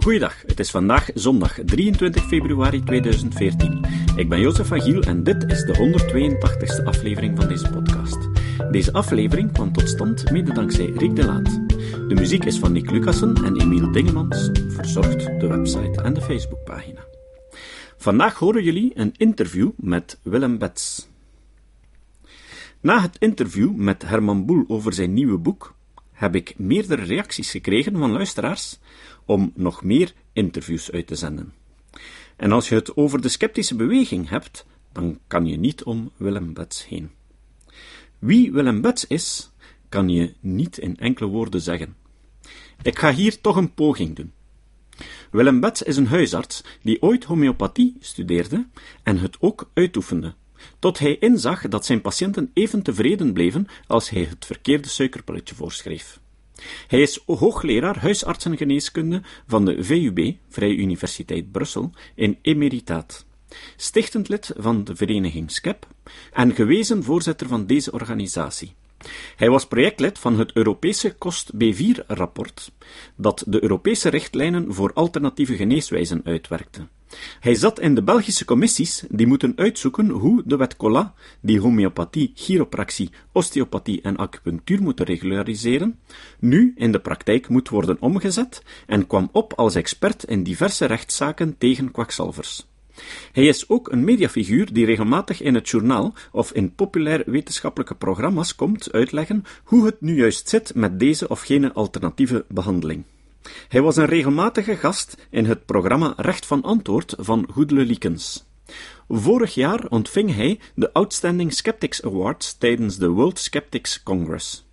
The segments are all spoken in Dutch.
Goeiedag, het is vandaag zondag 23 februari 2014. Ik ben Jozef van en dit is de 182e aflevering van deze podcast. Deze aflevering kwam tot stand mede dankzij Riek de Laat. De muziek is van Nick Lucassen en Emiel Dingemans, verzorgt de website en de Facebookpagina. Vandaag horen jullie een interview met Willem Bets. Na het interview met Herman Boel over zijn nieuwe boek, heb ik meerdere reacties gekregen van luisteraars om nog meer interviews uit te zenden. En als je het over de sceptische beweging hebt, dan kan je niet om Willem Bets heen. Wie Willem Bets is, kan je niet in enkele woorden zeggen. Ik ga hier toch een poging doen. Willem Bets is een huisarts die ooit homeopathie studeerde en het ook uitoefende, tot hij inzag dat zijn patiënten even tevreden bleven als hij het verkeerde suikerpilletje voorschreef. Hij is hoogleraar huisartsengeneeskunde van de VUB, Vrije Universiteit Brussel, in emeritaat, stichtend lid van de vereniging SCEP en gewezen voorzitter van deze organisatie. Hij was projectlid van het Europese Kost B4-rapport, dat de Europese richtlijnen voor alternatieve geneeswijzen uitwerkte. Hij zat in de Belgische commissies die moeten uitzoeken hoe de wet Cola, die homeopathie, chiropractie, osteopathie en acupunctuur moeten regulariseren, nu in de praktijk moet worden omgezet en kwam op als expert in diverse rechtszaken tegen kwakzalvers. Hij is ook een mediafiguur die regelmatig in het journaal of in populair wetenschappelijke programma's komt uitleggen hoe het nu juist zit met deze of gene alternatieve behandeling. Hij was een regelmatige gast in het programma Recht van Antwoord van Goedele Liekens. Vorig jaar ontving hij de Outstanding Skeptics Awards tijdens de World Skeptics Congress.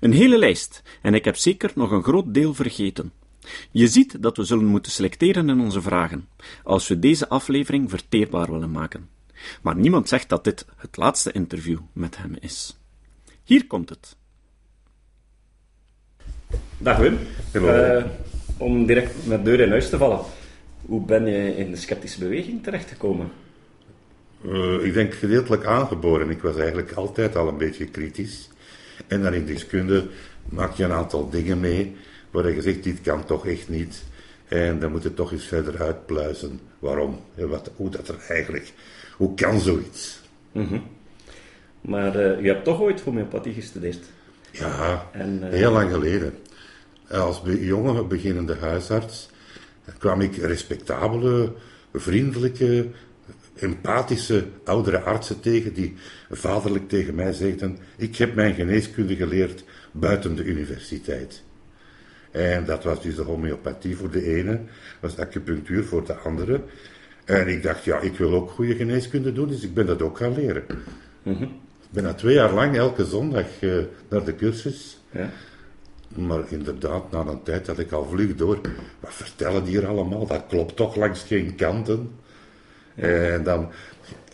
Een hele lijst, en ik heb zeker nog een groot deel vergeten. Je ziet dat we zullen moeten selecteren in onze vragen, als we deze aflevering verteerbaar willen maken. Maar niemand zegt dat dit het laatste interview met hem is. Hier komt het. Dag Wim. Uh, om direct met deur in huis te vallen. Hoe ben je in de sceptische beweging terechtgekomen? Uh, ik denk gedeeltelijk aangeboren. Ik was eigenlijk altijd al een beetje kritisch. En dan in diskunde maak je een aantal dingen mee waar je zegt, dit kan toch echt niet. En dan moet je toch eens verder uitpluizen. Waarom? Wat, hoe dat er eigenlijk... Hoe kan zoiets? Mm Maar uh, je hebt toch ooit homeopathie gestudeerd? Ja, en, heel lang geleden. Als jonge beginnende huisarts kwam ik respectabele, vriendelijke, empathische oudere artsen tegen die vaderlijk tegen mij zeiden: Ik heb mijn geneeskunde geleerd buiten de universiteit. En dat was dus de homeopathie voor de ene, was acupunctuur voor de andere. En ik dacht, ja, ik wil ook goede geneeskunde doen, dus ik ben dat ook gaan leren. Mhm. Ik ben na twee jaar lang elke zondag uh, naar de cursus. Ja. Maar inderdaad, na een tijd had ik al vlug door. Wat vertellen die hier allemaal? Dat klopt toch langs geen kanten. En dan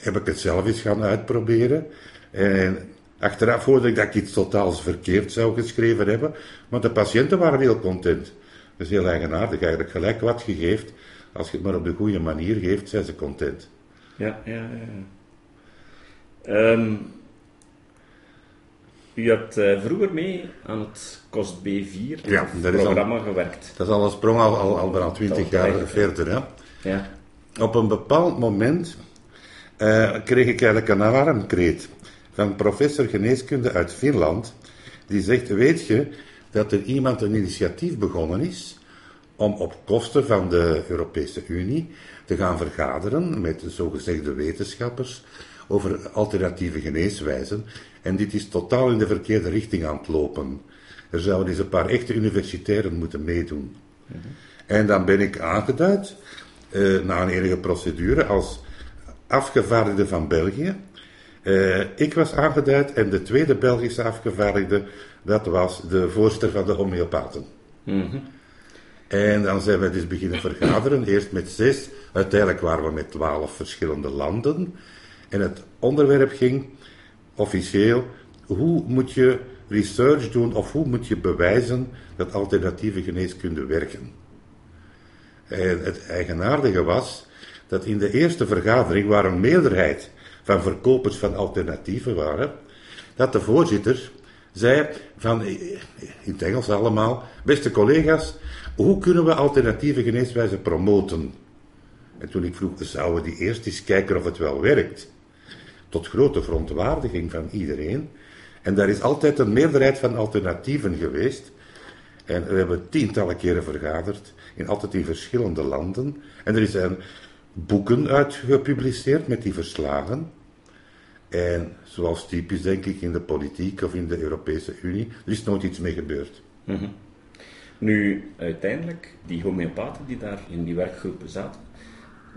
heb ik het zelf eens gaan uitproberen. En achteraf hoorde ik dat ik iets totaals verkeerd zou geschreven hebben. Maar de patiënten waren heel content. Dat is heel eigenaardig eigenlijk. Gelijk wat je geeft, als je het maar op de goede manier geeft, zijn ze content. Ja, ja, ja. Um, u hebt uh, vroeger mee aan het KOST B4 ja, programma al, gewerkt. Dat is al een sprong al, al, al bijna 20 jaar verder. Hè? Ja. Op een bepaald moment uh, kreeg ik eigenlijk een alarmkreet van professor geneeskunde uit Finland. Die zegt, weet je dat er iemand een initiatief begonnen is om op kosten van de Europese Unie te gaan vergaderen met de zogezegde wetenschappers over alternatieve geneeswijzen. En dit is totaal in de verkeerde richting aan het lopen. Er zouden eens een paar echte universitairen moeten meedoen. Mhm. En dan ben ik aangeduid, eh, na een enige procedure, als afgevaardigde van België. Eh, ik was aangeduid en de tweede Belgische afgevaardigde, dat was de voorzitter van de homeopaten. Mm En dan zijn we dus beginnen vergaderen, eerst met zes, uiteindelijk waren we met twaalf verschillende landen. En het onderwerp ging officieel, hoe moet je research doen of hoe moet je bewijzen dat alternatieve geneeskunde werken? En het eigenaardige was dat in de eerste vergadering, waar een meerderheid van verkopers van alternatieven waren, dat de voorzitter zei van, in het Engels allemaal, beste collega's, hoe kunnen we alternatieve geneeswijzen promoten? En toen ik vroeg, zouden die eerst eens kijken of het wel werkt? Tot grote verontwaardiging van iedereen. En daar is altijd een meerderheid van alternatieven geweest. En we hebben tientallen keren vergaderd, in altijd in verschillende landen. En er zijn boeken uit gepubliceerd met die verslagen. En zoals typisch denk ik in de politiek of in de Europese Unie, er is nooit iets mee gebeurd. Mhm. Nu, uiteindelijk, die homeopaten die daar in die werkgroepen zaten,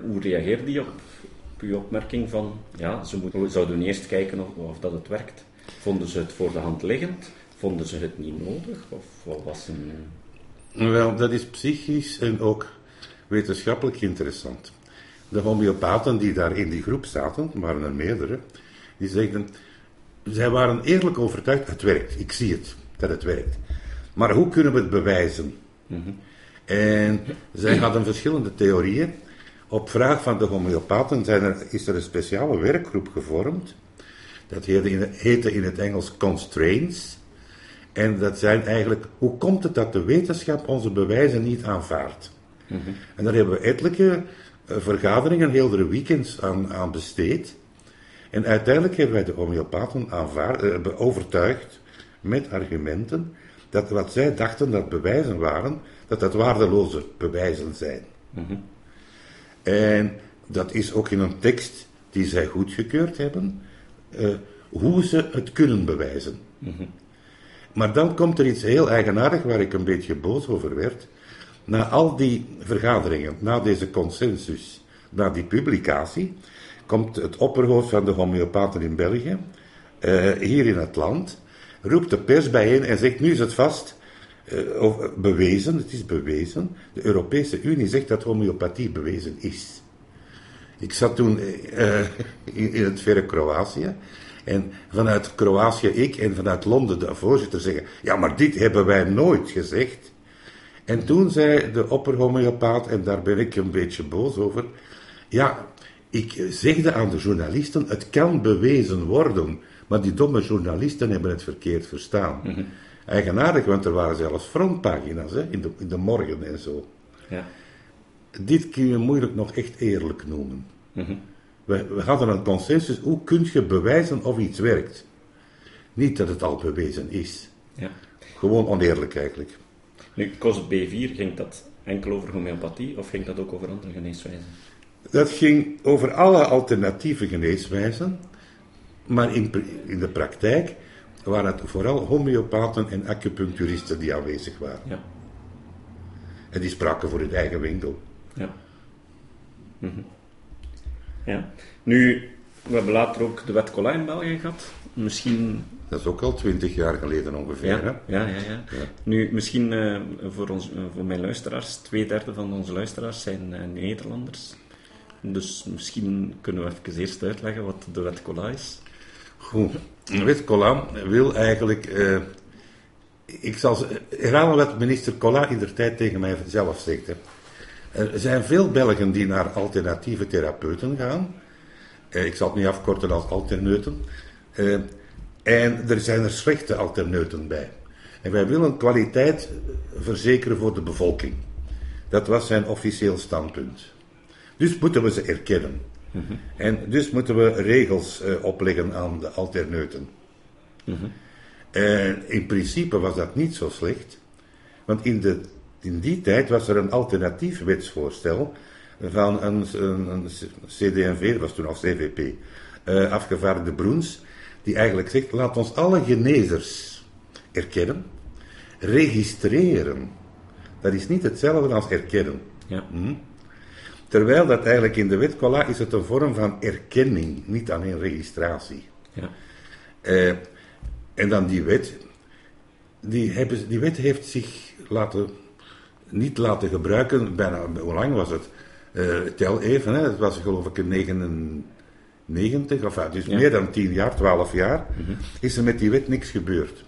hoe reageerde die op, op uw opmerking van, ja, ze moeten, zouden eerst kijken of, of dat het werkt? Vonden ze het voor de hand liggend? Vonden ze het niet nodig? Of wat was een... Wel, dat is psychisch en ook wetenschappelijk interessant. De homeopaten die daar in die groep zaten, waren er meerdere, die zeiden, zij waren eerlijk overtuigd, het werkt, ik zie het, dat het werkt. Maar hoe kunnen we het bewijzen? Mhm. En zij hadden verschillende theorieën. Op vraag van de homeopaten zijn er, is er een speciale werkgroep gevormd. Dat heette in, het Engels constraints. En dat zijn eigenlijk, hoe komt het dat de wetenschap onze bewijzen niet aanvaardt? Mhm. En daar hebben we etelijke eh, vergaderingen, hele weekends aan, aan besteed. En uiteindelijk hebben wij de homeopaten aanvaard, uh, overtuigd met argumenten dat wat zij dachten dat bewijzen waren, dat dat waardeloze bewijzen zijn. Mhm. En dat is ook in een tekst die zij goedgekeurd hebben, uh, hoe ze het kunnen bewijzen. Mhm. Maar dan komt er iets heel eigenaardig waar ik een beetje boos over werd. Na al die vergaderingen, na deze consensus, na die publicatie, komt het opperhoofd van de homeopaten in België, uh, hier in het land, roept de pers bijeen en zegt: Nu is het vast, uh, of bewezen, het is bewezen. De Europese Unie zegt dat homeopathie bewezen is. Ik zat toen in, in, het verre Kroatië. En vanuit Kroatië ik en vanuit Londen de voorzitter zeggen: Ja, maar dit hebben wij nooit gezegd. En toen zei de opperhomeopaat, en daar ben ik een beetje boos over: Ja, ik zegde aan de journalisten: Het kan bewezen worden. Maar die domme journalisten hebben het verkeerd verstaan. Mm Eigenaardig, want er waren zelfs frontpagina's hè, in, de, in de morgen en zo. Ja. Dit kun je moeilijk nog echt eerlijk noemen. Mhm. we, we, hadden een consensus, hoe kun je bewijzen of iets werkt? Niet dat het al bewezen is. Ja. Gewoon oneerlijk eigenlijk. Nu, COS B4, ging dat enkel over homeopathie of ging dat ook over andere geneeswijzen? Dat ging over alle alternatieve geneeswijzen, maar in, in de praktijk waren het vooral homeopaten en acupuncturisten die aanwezig waren. Ja. En die spraken voor hun eigen winkel. Ja. Mhm. ja. Nu, we hebben later ook de wet in België gehad. Misschien... Dat is ook al twintig jaar geleden ongeveer. Ja, hè? Ja, ja, ja, Nu, misschien uh, voor, ons, uh, voor mijn luisteraars, twee derde van onze luisteraars zijn uh, Nederlanders. Dus misschien kunnen we even eerst uitleggen wat de wet Colijn is. Goed. Wet Colin wil eigenlijk. Uh, ik zal herhalen wat minister Colin in de tijd tegen mij zelf zegt. Er zijn veel Belgen die naar alternatieve therapeuten gaan. Uh, ik zal het nu afkorten als alterneuten. Uh, en er zijn er slechte alterneuten bij. En wij willen kwaliteit verzekeren voor de bevolking. Dat was zijn officieel standpunt. Dus moeten we ze erkennen. En dus moeten we regels uh, opleggen aan de alterneuten. En in principe was dat niet zo slecht, want in, de, in die tijd was er een alternatief wetsvoorstel van een, een, een CD&V, dat was toen al CVP, uh, eh, afgevaardigde Broens, die eigenlijk zegt, laat ons alle genezers erkennen, registreren. Dat is niet hetzelfde als erkennen. Ja. Hm? Terwijl dat eigenlijk in de wet Cola is het een vorm van erkenning, niet alleen registratie. Ja. Uh, en dan die wet. Die, hebben, die wet heeft zich laten, niet laten gebruiken, bijna, hoe lang was het? Uh, tel even, hè, het was geloof ik in 99, of dus meer dan 10 jaar, 12 jaar, mhm. is er met die wet niks gebeurd.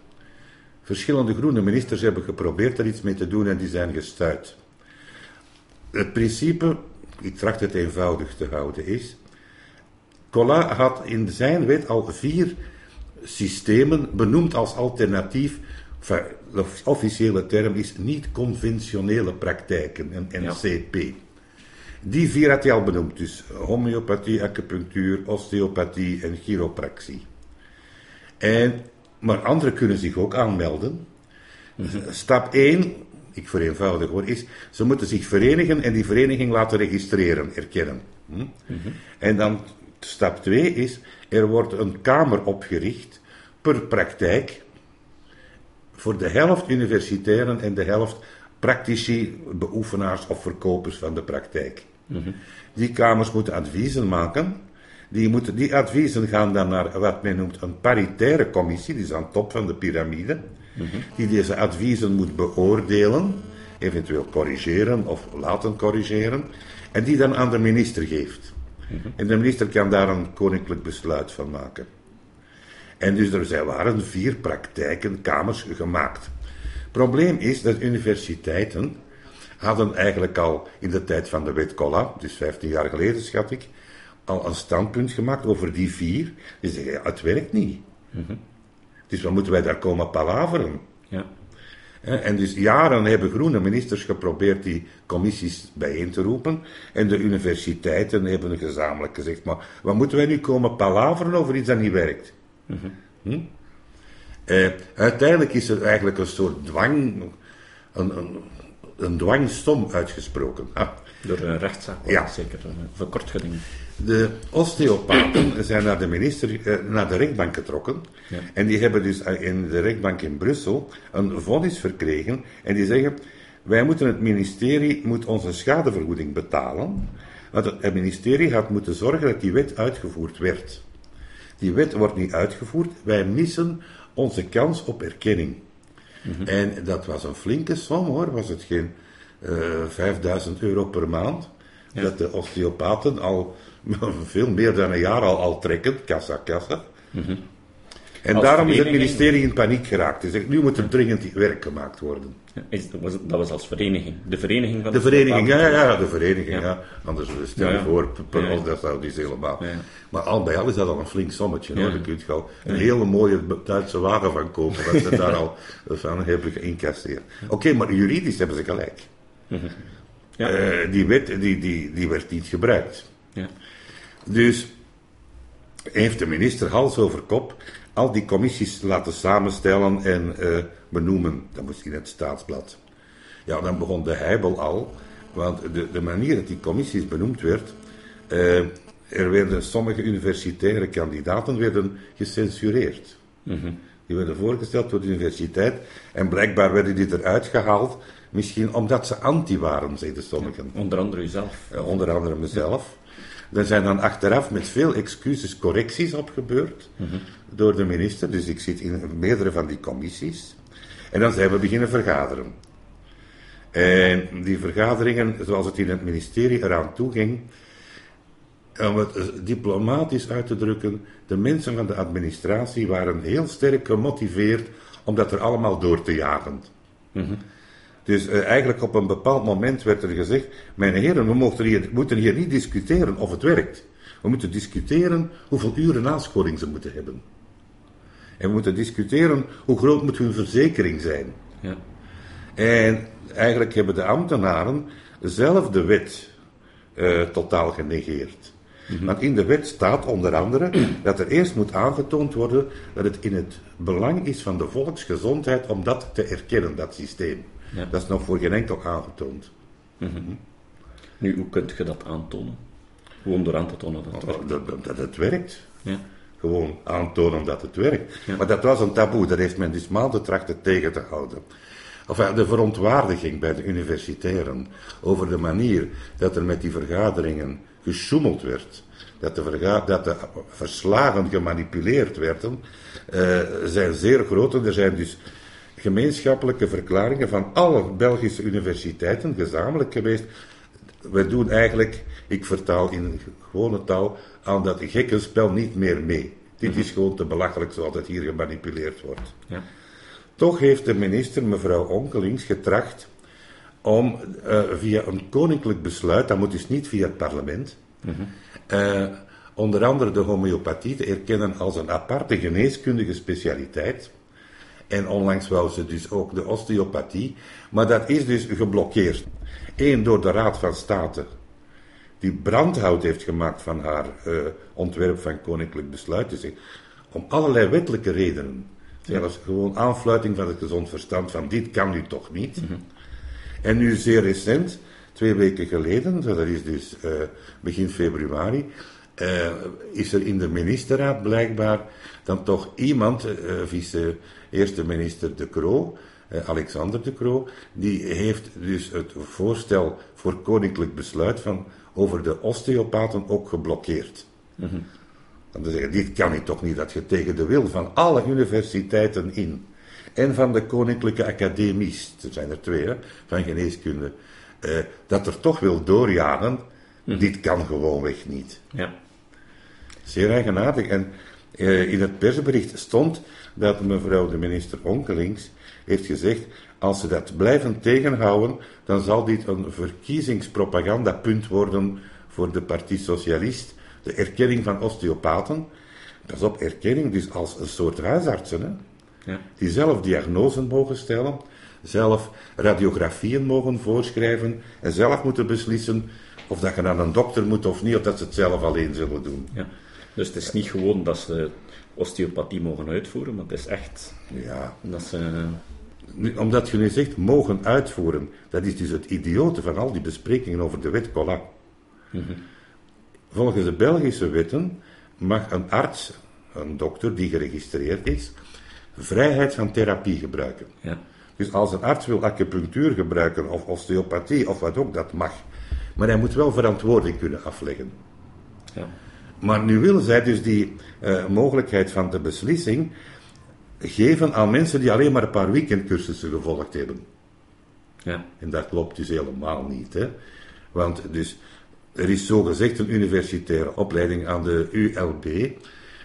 Verschillende groene ministers hebben geprobeerd er iets mee te doen en die zijn gestuurd. Het principe ik tracht het eenvoudig te houden, is. Collat had in zijn wet al vier systemen benoemd als alternatief. De officiële term is niet-conventionele praktijken, een NCP. Die vier had hij al benoemd, dus homeopathie, acupunctuur, osteopathie en chiropractie. En, maar anderen kunnen zich ook aanmelden. Mhm. Stap 1, ik vereenvoudig hoor, is ze moeten zich verenigen en die vereniging laten registreren, erkennen. Hm? Mhm. En dan stap 2 is, er wordt een kamer opgericht per praktijk voor de helft universitairen en de helft praktici, beoefenaars of verkopers van de praktijk. Mhm. Die kamers moeten adviezen maken. Die, moeten, die adviezen gaan dan naar wat men noemt een paritaire commissie, die is aan top van de piramide. Die deze adviezen moet beoordelen, eventueel corrigeren of laten corrigeren, en die dan aan de minister geeft. En de minister kan daar een koninklijk besluit van maken. En dus er zijn, waren vier praktijken, kamers gemaakt. Probleem is dat universiteiten hadden eigenlijk al in de tijd van de wet Colla, dus 15 jaar geleden schat ik, al een standpunt gemaakt over die vier. Die zeggen, het werkt niet. Mhm. Dus wat moeten wij daar komen palaveren? Ja. En dus jaren hebben groene ministers geprobeerd die commissies bijeen te roepen. En de universiteiten hebben gezamenlijk gezegd: maar wat moeten wij nu komen palaveren over iets dat niet werkt? Mm hm? eh, uiteindelijk is er eigenlijk een soort dwang, een, een, een dwangstom uitgesproken. Ah. Door een rechtszaak, ja. zeker, een verkortgeding. De osteopaten zijn naar de, minister, eh, naar de rechtbank getrokken. Ja. En die hebben dus eh, in de rechtbank in Brussel een vonnis verkregen. En die zeggen, wij moeten het ministerie moet onze schadevergoeding betalen. Want het ministerie had moeten zorgen dat die wet uitgevoerd werd. Die wet wordt niet uitgevoerd. Wij missen onze kans op erkenning. Mhm. En dat was een flinke som hoor. Was het geen 5000 euro per maand? Dat de osteopaten al veel meer dan een jaar al, al trekken, kassa, kassa. Mhm. En daarom is het ministerie in paniek geraakt. Hij zegt, nu moet er dringend werk gemaakt worden. Is, was, dat was als vereniging? De vereniging van de, de vereniging, ja, ja, de vereniging, ja. Anders stel je voor, per ons, dat zou niet helemaal. Maar al bij al is dat al een flink sommetje, hoor. Daar kun je al een hele mooie Duitse wagen van kopen, wat ze daar al van hebben geïncasseerd. Oké, maar juridisch hebben ze gelijk. Mhm. Ja. Uh, die wet, die, die, die werd niet gebruikt. Ja. Dus heeft de minister hals over kop al die commissies laten samenstellen en uh, benoemen. Dat moest in het staatsblad. Ja, dan begon de heibel al, want de, de manier dat die commissies benoemd werd, uh, er werden sommige universitaire kandidaten werden gecensureerd. Mm Die werden voorgesteld door de universiteit en blijkbaar werden die eruit gehaald, misschien omdat ze anti waren, zeiden sommigen. onder andere uzelf. Onder andere mezelf. Er zijn dan achteraf met veel excuses correcties op gebeurd mhm. door de minister. Dus ik zit in meerdere van die commissies. En dan zijn we beginnen vergaderen. En die vergaderingen, zoals het in het ministerie eraan toe ging, om het diplomatisch uit te drukken, de mensen van de administratie waren heel sterk gemotiveerd om dat er allemaal door te jagen. Mm dus uh, eigenlijk op een bepaald moment werd er gezegd: Mijn heren, we moeten hier, moeten hier niet discussiëren of het werkt. We moeten discussiëren hoeveel uren nascholing ze moeten hebben. En we moeten discussiëren hoe groot moet hun verzekering zijn. Ja. En eigenlijk hebben de ambtenaren zelf de wet uh, totaal genegeerd. Mm Want in de wet staat onder andere dat er eerst moet aangetoond worden dat het in het belang is van de volksgezondheid om dat te erkennen, dat systeem. Ja. Dat is nog voor geen enkel aangetoond. Mm Nu, hoe kunt je dat aantonen? Gewoon door aan te tonen dat het werkt. Dat, dat, het werkt. Ja. Gewoon aantonen dat het werkt. Maar dat was een taboe, dat heeft men dus maanden trachten tegen te houden. Enfin, de verontwaardiging bij de universitairen over de manier dat er met die vergaderingen gesjoemeld werd, dat de, dat de verslagen gemanipuleerd werden, uh, zijn zeer groot. En er zijn dus gemeenschappelijke verklaringen van alle Belgische universiteiten gezamenlijk geweest. We doen eigenlijk, ik vertaal in gewone taal, aan dat gekkenspel niet meer mee. Dit is mhm. gewoon te belachelijk zoals het hier gemanipuleerd wordt. Ja. Toch heeft de minister, mevrouw Onkelings, getracht om uh, via een koninklijk besluit, dat moet dus niet via het parlement, uh, onder andere de homeopathie te erkennen als een aparte geneeskundige specialiteit. En onlangs wou ze dus ook de osteopathie, maar dat is dus geblokkeerd. Eén door de Raad van State, die brandhout heeft gemaakt van haar uh, ontwerp van koninklijk besluit. Dus om allerlei wettelijke redenen. Zelfs gewoon aanfluiting van het gezond verstand van dit kan nu toch niet. Mhm. En nu zeer recent, twee weken geleden, dat is dus uh, begin februari, uh, is er in de ministerraad blijkbaar dan toch iemand, uh, vice-eerste minister De Croo, Alexander De Croo, die heeft dus het voorstel voor koninklijk besluit van over de osteopaten ook geblokkeerd. Mm -hmm. Dan zeggen, dit kan niet toch niet, dat je tegen de wil van alle universiteiten in en van de Koninklijke Academies, er zijn er twee, hè, van geneeskunde, eh, dat er toch wil doorjagen, hm. dit kan gewoonweg niet. Ja. Zeer eigenaardig. En eh, in het persbericht stond dat mevrouw de minister Onkelings heeft gezegd, als ze dat blijven tegenhouden, dan zal dit een verkiezingspropagandapunt worden voor de Partie Socialist, de erkenning van osteopaten. Pas op, erkenning dus als een soort huisartsen, hè? Ja. die zelf diagnoses mogen stellen, zelf radiografieën mogen voorschrijven en zelf moeten beslissen of dat je naar een dokter moet of niet, of dat ze het zelf alleen zullen doen. Ja. Dus het is niet gewoon dat ze osteopathie mogen uitvoeren, maar het is echt ja. dat ze... Omdat je nu zegt mogen uitvoeren, dat is dus het idiote van al die besprekingen over de wet Collat. Mhm. Volgens de Belgische wetten mag een arts, een dokter die geregistreerd is, vrijheid van therapie gebruiken. Ja. Dus als een arts wil acupunctuur gebruiken of osteopathie of wat ook, dat mag. Maar hij moet wel verantwoording kunnen afleggen. Ja. Maar nu willen zij dus die uh, mogelijkheid van de beslissing geven aan mensen die alleen maar een paar weekendcursussen gevolgd hebben. Ja. En dat klopt dus helemaal niet. Hè? Want dus, er is zogezegd een universitaire opleiding aan de ULB.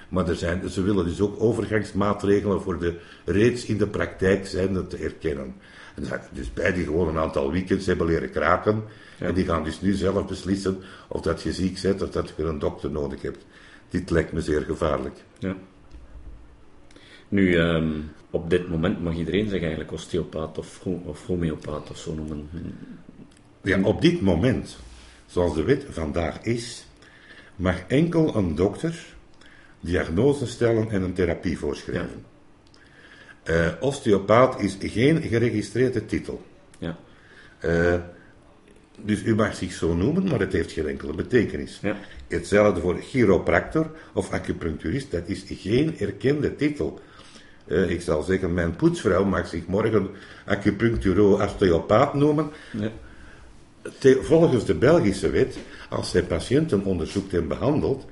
Maar er zijn, ze willen dus ook overgangsmaatregelen voor de reeds in de praktijk zijnde te erkennen. En dus bij die gewoon een aantal weekends hebben leren kraken. En die gaan dus nu zelf beslissen of dat je ziek bent of dat je een dokter nodig hebt. Dit lijkt me zeer gevaarlijk. Ja. Nu, ehm, op dit moment mag iedereen zich eigenlijk osteopaat of, of homeopaat of zo noemen. Ja, op dit moment, zoals de wet vandaag is, mag enkel een dokter diagnose stellen en een therapie voorschrijven. Ja. Uh, osteopaat is geen geregistreerde titel. Ja. Uh, dus u mag zich zo noemen, maar het heeft geen enkele betekenis. Ja. Hetzelfde voor chiropractor of acupuncturist, dat is geen erkende titel. Uh, ik zal zeggen, mijn poetsvrouw mag zich morgen acupuncturo-osteopaat noemen. Ja. volgens de Belgische wet, als zij patiënten onderzoekt en behandelt,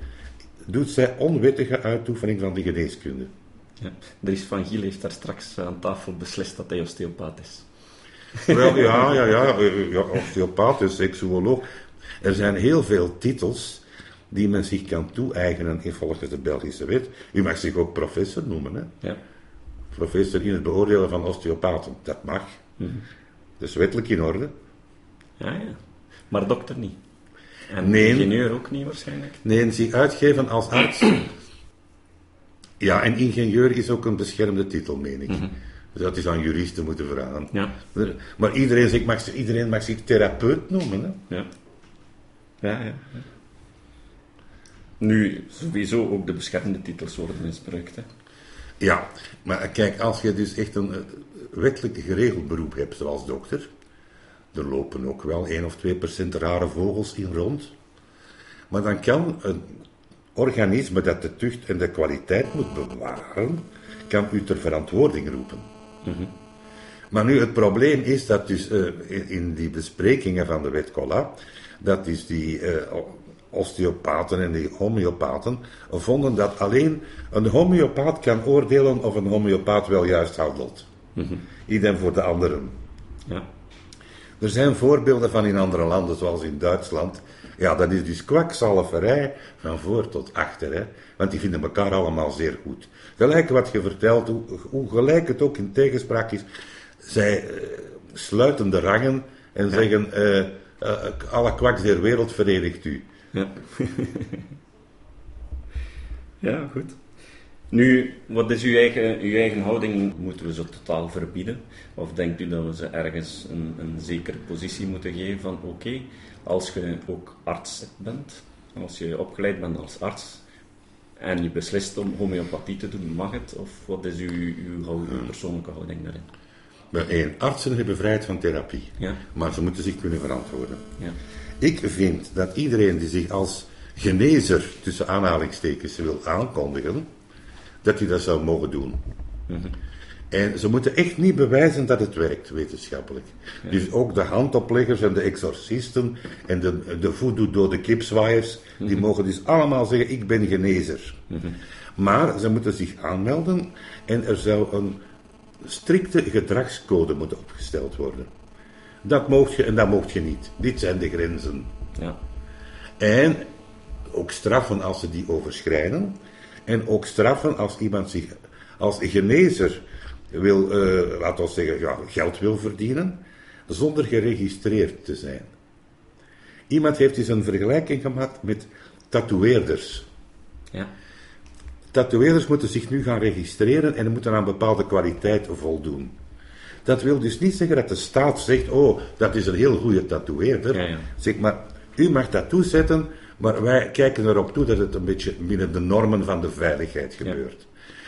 doet zij onwettige uitoefening van de geneeskunde. Ja. Dries van Giel heeft daar straks aan tafel beslist dat hij osteopaat is. Wel, ja, ja, ja, ja osteopaat seksuoloog. Er zijn heel veel titels die men zich kan toe-eigenen in volgens de Belgische wet. U mag zich ook professor noemen, hè? Ja. Professor in het beoordelen van osteopaten, dat mag. Mm Dat is wettelijk in orde. Ja, ja. Maar dokter niet. En nee, ingenieur ook niet waarschijnlijk? Nee, zich uitgeven als arts. ja, en ingenieur is ook een beschermde titel, meen ik. Mhm. Dus dat is aan juristen moeten vragen. Ja. Maar iedereen, zegt, mag, iedereen mag zich therapeut noemen. Hè? Ja. Ja, ja. Nu, sowieso ook de beschermde titels worden misbruikt. Hè? Ja, maar kijk, als je dus echt een eh, wettelijk geregeld beroep hebt, zoals dokter, er lopen ook wel 1 of 2 procent rare vogels in rond. Maar dan kan een organisme dat de tucht en de kwaliteit moet bewaren, kan u ter verantwoording roepen. Maar nu, het probleem is dat dus uh, in die besprekingen van de wet Collat, dat dus die uh, osteopaten en die homeopaten vonden dat alleen een homeopaat kan oordelen of een homeopaat wel juist handelt. Mm -hmm. Idem voor de anderen. Ja. Er zijn voorbeelden van in andere landen, zoals in Duitsland. Ja, dat is dus kwakzalverij van voor tot achter. Hè? Want die vinden elkaar allemaal zeer goed. Gelijk wat je vertelt, hoe, hoe gelijk het ook in tegenspraak is. Zij uh, sluiten de rangen en zeggen: uh, uh, alle kwaks der wereld verenigt u. Ja. Ja, goed. Nu, wat is uw eigen, uw eigen houding? Moeten we ze totaal verbieden? Of denkt u dat we ze ergens een, een zekere positie moeten geven van oké, als je ook arts bent, als je opgeleid bent als arts en je beslist om homeopathie te doen, mag het? Of wat is uw, uw, uw persoonlijke houding daarin? Eén, artsen hebben vrijheid van therapie, ja. maar ze moeten zich kunnen verantwoorden. Ja. Ik vind dat iedereen die zich als genezer, tussen aanhalingstekens, wil aankondigen, dat hij dat zou mogen doen. Mhm. En ze moeten echt niet bewijzen dat het werkt, wetenschappelijk. Dus ook de handopleggers en de exorcisten en de, de voodoo door de kipzwaaiers, die mhm. mogen dus allemaal zeggen, ik ben genezer. Mhm. Maar ze moeten zich aanmelden en er zou een strikte gedragscode moeten opgesteld worden. Dat mocht je en dat mocht je niet. Dit zijn de grenzen. Ja. En ook straffen als ze die overschrijden. En ook straffen als iemand zich als genezer wil, uh, laten we zeggen, ja, geld wil verdienen, zonder geregistreerd te zijn. Iemand heeft eens een vergelijking gemaakt met tatoeëerders. Ja. Tatoeëerders moeten zich nu gaan registreren en moeten aan bepaalde kwaliteit voldoen. Dat wil dus niet zeggen dat de staat zegt, oh, dat is een heel goede tatoeëerder. Ja, ja. Zeg maar, u mag tattoo zetten, maar wij kijken erop toe dat het een beetje binnen de normen van de veiligheid gebeurt.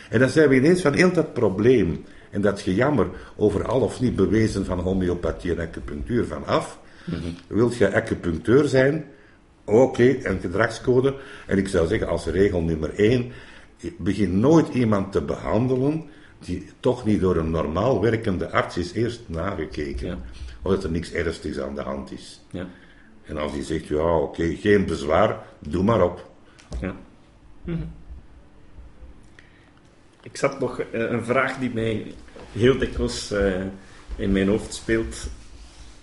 En dan zijn we ineens van heel dat probleem en dat gejammer over al of niet bewezen van homeopathie en acupunctuur van af. Mm Wilt je acupuncteur zijn? Oké, een gedragscode. En ik zou zeggen als regel nummer één, begin nooit iemand te behandelen die toch niet door een normaal werkende arts is eerst nagekeken. Ja. Of dat er niks ernstigs aan de hand is. Ja. En als die zegt, ja oké, geen bezwaar, doe maar op. Ja. Mhm. Ik zat nog eh, een vraag die mij heel dikwijls uh, in mijn hoofd speelt.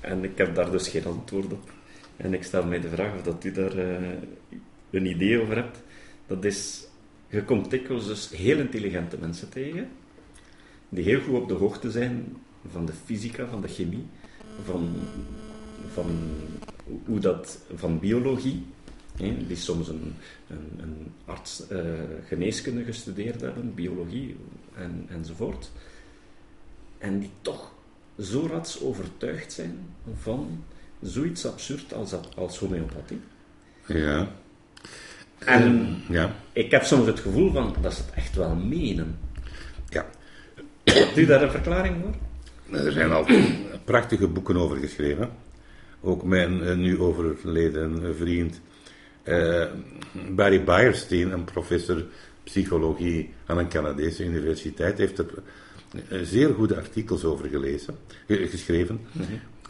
En ik heb daar dus geen antwoord op. En ik stel mij de vraag of dat u daar uh, een idee over hebt. Dat is, je komt dikwijls dus heel intelligente mensen tegen, die heel goed op de hoogte zijn van de fysica, van de chemie, van, van hoe dat, van biologie die soms een, een, een arts uh, geneeskunde gestudeerd hebben, biologie en, enzovoort. En die toch zo rats overtuigd zijn van zoiets absurd als, als homeopathie. Ja. En ja. ik heb soms het gevoel van dat ze het echt wel menen. Ja. Hebt u daar een verklaring voor? Er zijn al prachtige boeken over geschreven. Ook mijn uh, nu overleden vriend uh, Barry Beierstein, een professor psychologie aan een Canadese universiteit, heeft er eh, zeer goede artikels over gelezen, geschreven.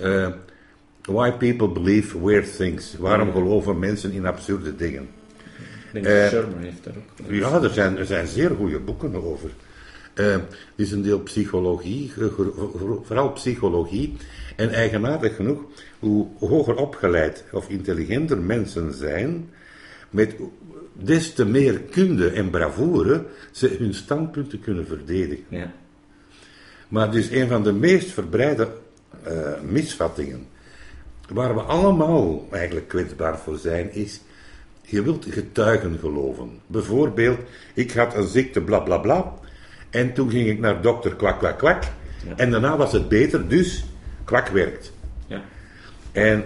uh, why people believe weird things. Waarom geloven mensen in absurde dingen? Ik denk Shermer heeft daar ook. Ja, er zijn, er zijn zeer goede boeken over. Uh, is een deel psychologie, vooral psychologie. En eigenaardig genoeg, hoe hoger opgeleid of intelligenter mensen zijn, met des te meer kunde en bravoure ze hun standpunten kunnen verdedigen. Ja. Maar dus een van de meest verbreide uh, misvattingen, waar we allemaal eigenlijk kwetsbaar voor zijn, is je wilt getuigen geloven. Bijvoorbeeld, ik had een ziekte, bla bla bla, en toen ging ik naar dokter kwak kwak kwak, en daarna was het beter, dus kwak werkt. Ja. En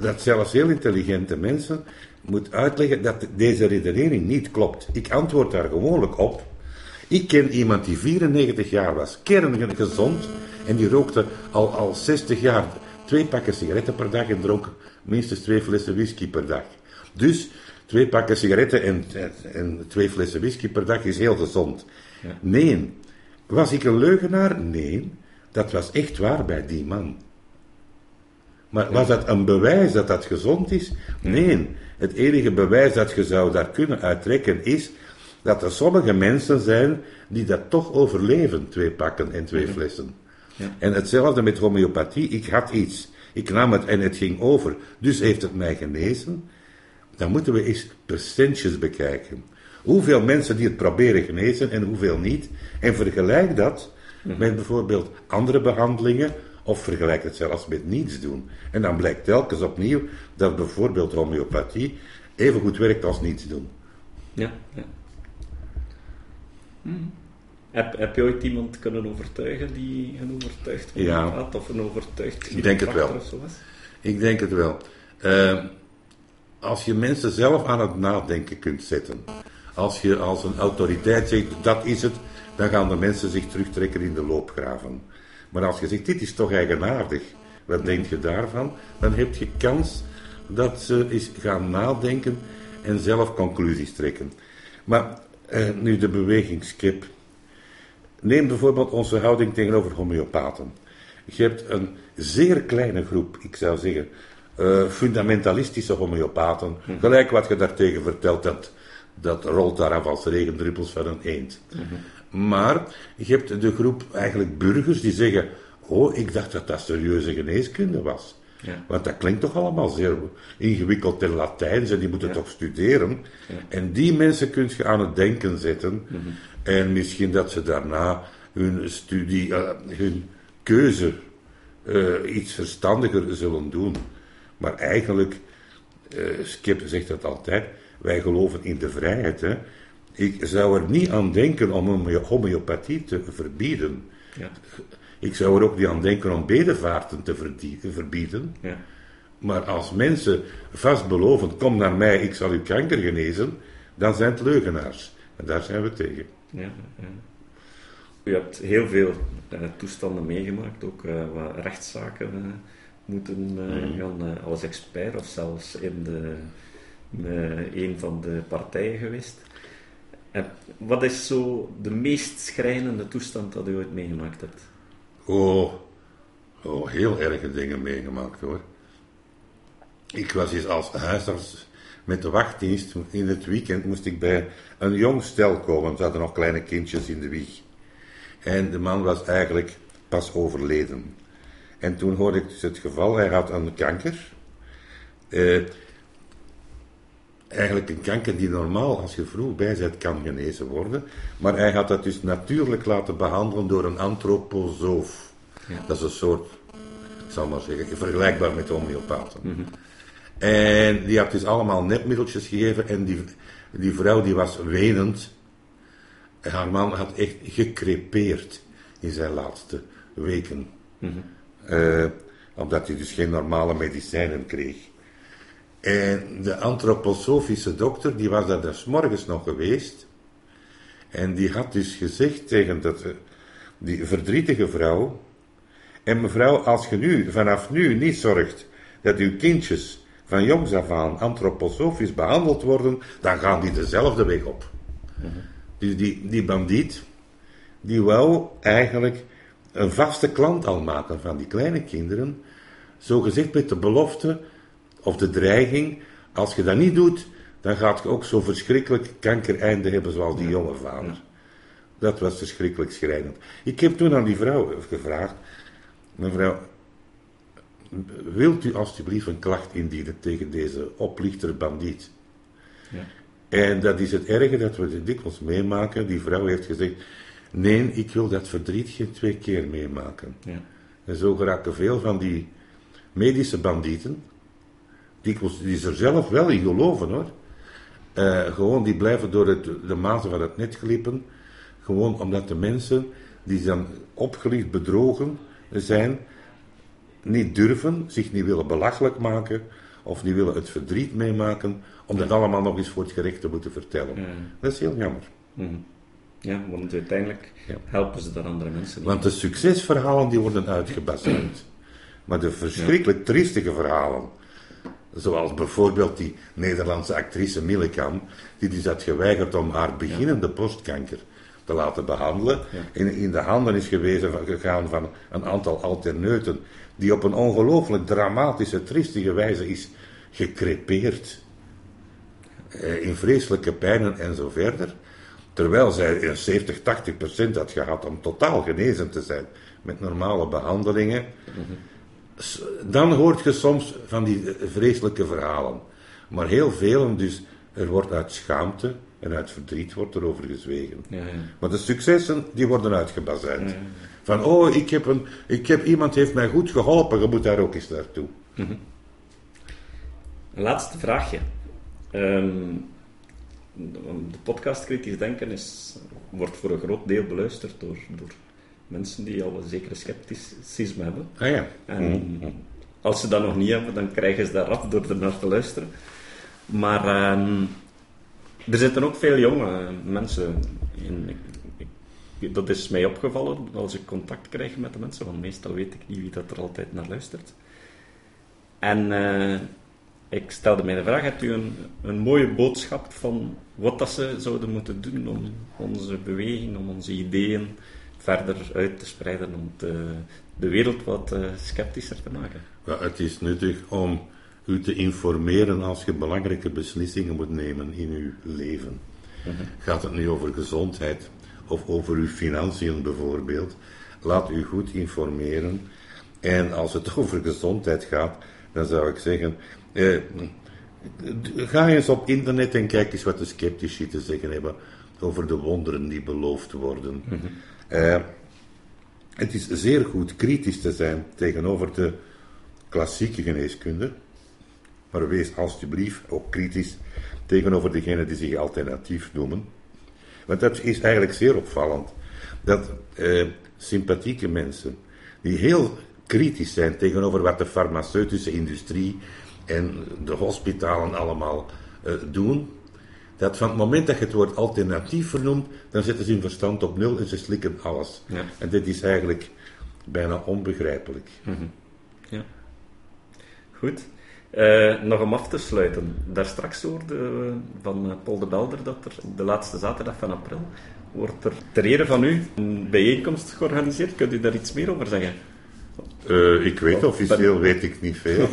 dat zelfs heel intelligente mensen moet uitleggen dat deze redenering niet klopt. Ik antwoord daar gewoonlijk op. Ik ken iemand die 94 jaar was, kerngezond, en die rookte al, al 60 jaar twee pakken sigaretten per dag en dronk minstens twee flessen whisky per dag. Dus twee pakken sigaretten en, en twee flessen whisky per dag is heel gezond. Ja. Nee. Was ik een leugenaar? Nee. Dat was echt waar bij die man. Maar was dat een bewijs dat dat gezond is? Nee. Het enige bewijs dat je zou daar kunnen uittrekken is dat er sommige mensen zijn die dat toch overleven, twee pakken en twee flessen. Ja. En hetzelfde met homeopathie. Ik had iets, ik nam het en het ging over, dus heeft het mij genezen. Dan moeten we eens percentjes bekijken. Hoeveel mensen die het proberen genezen en hoeveel niet. En vergelijk dat met bijvoorbeeld andere behandelingen of vergelijk het zelfs met niets doen. En dan blijkt telkens opnieuw dat bijvoorbeeld homeopathie even goed werkt als niets doen. Ja, ja. Hmm. Heb, heb je ooit iemand kunnen overtuigen die een overtuigd ja. had? Of een overtuigd Ik denk het wel. Ik denk het wel. Uh, als je mensen zelf aan het nadenken kunt zetten. Als je als een autoriteit zegt, dat is het, dan gaan de mensen zich terugtrekken in de loopgraven. Maar als je zegt, dit is toch eigenaardig, wat denk je daarvan? Dan heb je kans dat ze eens gaan nadenken en zelf conclusies trekken. Maar eh, nu de bewegingskip. Neem bijvoorbeeld onze houding tegenover homeopaten. Je hebt een zeer kleine groep, ik zou zeggen, uh, fundamentalistische homeopaten. Mhm. Gelijk wat je daartegen vertelt, dat, dat rolt daar af als regendruppels van een eend. Mhm. Maar je hebt de groep eigenlijk burgers die zeggen: Oh, ik dacht dat dat serieuze geneeskunde was. Ja. Want dat klinkt toch allemaal zeer ingewikkeld in Latijn, en die moeten toch studeren. Ja. En die mensen kun je aan het denken zetten. Mhm. En misschien dat ze daarna hun studie, uh, hun keuze uh, iets verstandiger zullen doen. Maar eigenlijk, uh, Skip zegt dat altijd, wij geloven in de vrijheid. Hè? Ik zou er niet aan denken om homeopathie te verbieden. Ja. Ik zou er ook niet aan denken om bedevaarten te verbieden. Ja. Maar als mensen vast beloven, kom naar mij, ik zal uw kanker genezen, dan zijn het leugenaars. En daar zijn we tegen. Ja. U hebt heel veel uh, toestanden meegemaakt, ook uh, wat rechtszaken uh, moeten mm. gaan als expert of zelfs in de, een van de partijen geweest. wat is zo de meest schrijnende toestand dat u ooit meegemaakt hebt? Oh, oh, heel erge dingen meegemaakt hoor. Ik was eens als huisarts met de wachtdienst. In het weekend moest ik bij een jong stel komen. Ze hadden nog kleine kindjes in de wieg. En de man was eigenlijk pas overleden. En toen hoorde ik dus het geval, hij had een kanker. Eh, eigenlijk een kanker die normaal, als je vroeg bij bent, kan genezen worden. Maar hij had dat dus natuurlijk laten behandelen door een antroposoof. Ja. Dat is een soort, ik zal maar zeggen, vergelijkbaar met homeopaten. Mm En die had dus allemaal nepmiddeltjes gegeven en die, die vrouw die was wenend. Haar man had echt gecrepeerd in zijn laatste weken. Mm omdat hij dus geen normale medicijnen kreeg. En de antroposofische dokter, die was daar des morgens nog geweest. En die had dus gezegd tegen dat, eh, die verdrietige vrouw. En mevrouw, als je nu, vanaf nu niet zorgt dat uw kindjes van jongs af aan antroposofisch behandeld worden, dan gaan die dezelfde weg op. Mm Dus die, die bandiet, die wou eigenlijk een vaste klant al maken van die kleine kinderen, zo gezegd met de belofte of de dreiging, als je dat niet doet, dan gaat je ook zo verschrikkelijk kankereinde hebben zoals die jonge vader. Dat was verschrikkelijk schrijnend. Ik heb toen aan die vrouw gevraagd, mevrouw, wilt u alstublieft een klacht indienen tegen deze oplichter bandiet? Ja. En dat is het erge dat we dit dikwijls meemaken. Die vrouw heeft gezegd, nee, ik wil dat verdriet geen twee keer meemaken. Ja. En zo geraken veel van die medische bandieten, die, die er zelf wel in geloven hoor. Uh, gewoon die blijven door het, de mazen van het net glippen. Gewoon omdat de mensen die dan opgelicht bedrogen zijn, niet durven, zich niet willen belachelijk maken of niet willen het verdriet meemaken om dat allemaal nog eens voor het gerecht te moeten vertellen. Dat is heel jammer. Mm. Ja, want uiteindelijk helpen ze daar andere mensen. Want de succesverhalen die worden uitgebazuind. Maar de verschrikkelijk triestige verhalen, zoals bijvoorbeeld die Nederlandse actrice Millekam, die dus had geweigerd om haar beginnende borstkanker te laten behandelen. En in de handen is gewezen, gegaan van een aantal alterneuten, die op een ongelooflijk dramatische, triestige wijze is gecrepeerd. Eh, in vreselijke pijnen en zo verder. Terwijl zij 70, 80 procent had gehad om totaal genezen te zijn met normale behandelingen. Dan hoort je soms van die vreselijke verhalen. Maar heel veel, dus er wordt uit schaamte en uit verdriet wordt er over gezwegen. Ja, ja. Maar de successen, die worden uitgebazuind. Van, oh, ik heb, een, ik heb, iemand heeft mij goed geholpen, je moet daar ook eens naartoe. Mhm. Een laatste vraagje. Um, de podcast Kritisch Denken is, wordt voor een groot deel beluisterd door, door mensen die al een zekere scepticisme hebben. Ah ja. En mhm. als ze dat nog niet hebben, dan krijgen ze dat af door er naar te luisteren. Maar ehm, er zitten ook veel jonge mensen in. dat is mij opgevallen als ik contact krijg met de mensen, want meestal weet ik niet wie dat er altijd naar luistert. En uh, ik stelde mij de vraag: hebt u een, een mooie boodschap van wat dat ze zouden moeten doen om onze beweging, om onze ideeën verder uit te spreiden, om de wereld wat uh, sceptischer te maken? Ja, het is nuttig om u te informeren als je belangrijke beslissingen moet nemen in uw leven. Mhm. Gaat het nu over gezondheid of over uw financiën bijvoorbeeld? Laat u goed informeren. En als het over gezondheid gaat, dan zou ik zeggen. Eh, ga eens op internet en kijk eens wat de sceptici te zeggen hebben over de wonderen die beloofd worden. Mhm. Eh, het is zeer goed kritisch te zijn tegenover de klassieke geneeskunde. Maar wees alsjeblieft ook kritisch tegenover degenen die zich alternatief noemen. Want dat is eigenlijk zeer opvallend. Dat eh, sympathieke mensen, die heel kritisch zijn tegenover wat de farmaceutische industrie en de hospitalen allemaal eh, doen, dat van het moment dat je het woord alternatief vernoemt, dan zetten ze hun verstand op nul en ze slikken alles. Ja. En dit is eigenlijk bijna onbegrijpelijk. Mm Ja. Goed. Uh, nog om af te sluiten. Daar straks hoorde van Paul de Belder dat er de laatste zaterdag van april wordt er ter ere van u een bijeenkomst georganiseerd. Kunt u daar iets meer over zeggen? Uh, ik weet, officieel weet ik niet veel.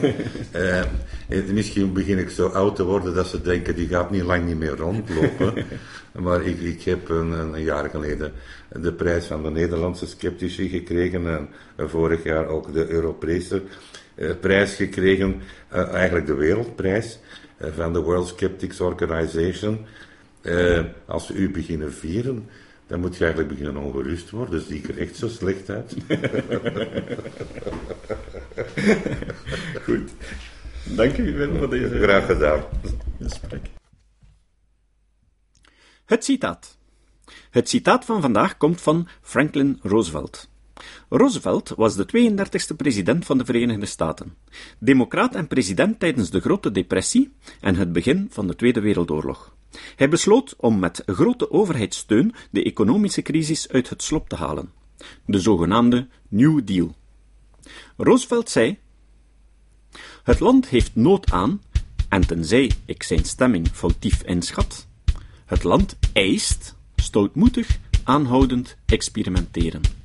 misschien begin ik zo oud te worden dat ze denken, die gaat niet lang niet meer rondlopen. maar ik, ik heb een, een, jaar geleden de prijs van de Nederlandse sceptici gekregen en vorig jaar ook de Europese eh, prijs gekregen, eh, eigenlijk de wereldprijs eh, van de World Skeptics Organization. als we u beginnen vieren, dan moet je eigenlijk beginnen ongerust worden. Zie ik er echt zo slecht uit? Goed. Dank u wel voor deze... Graag gedaan. Gesprek. Het citaat. Het citaat van vandaag komt van Franklin Roosevelt. Roosevelt was de 32e president van de Verenigde Staten, democraat en president tijdens de Grote Depressie en het begin van de Tweede Wereldoorlog. Hij besloot om met grote overheidssteun de economische crisis uit het slop te halen, de zogenaamde New Deal. Roosevelt zei: Het land heeft nood aan, en tenzij ik zijn stemming foutief inschat, het land eist, stoutmoedig, aanhoudend experimenteren.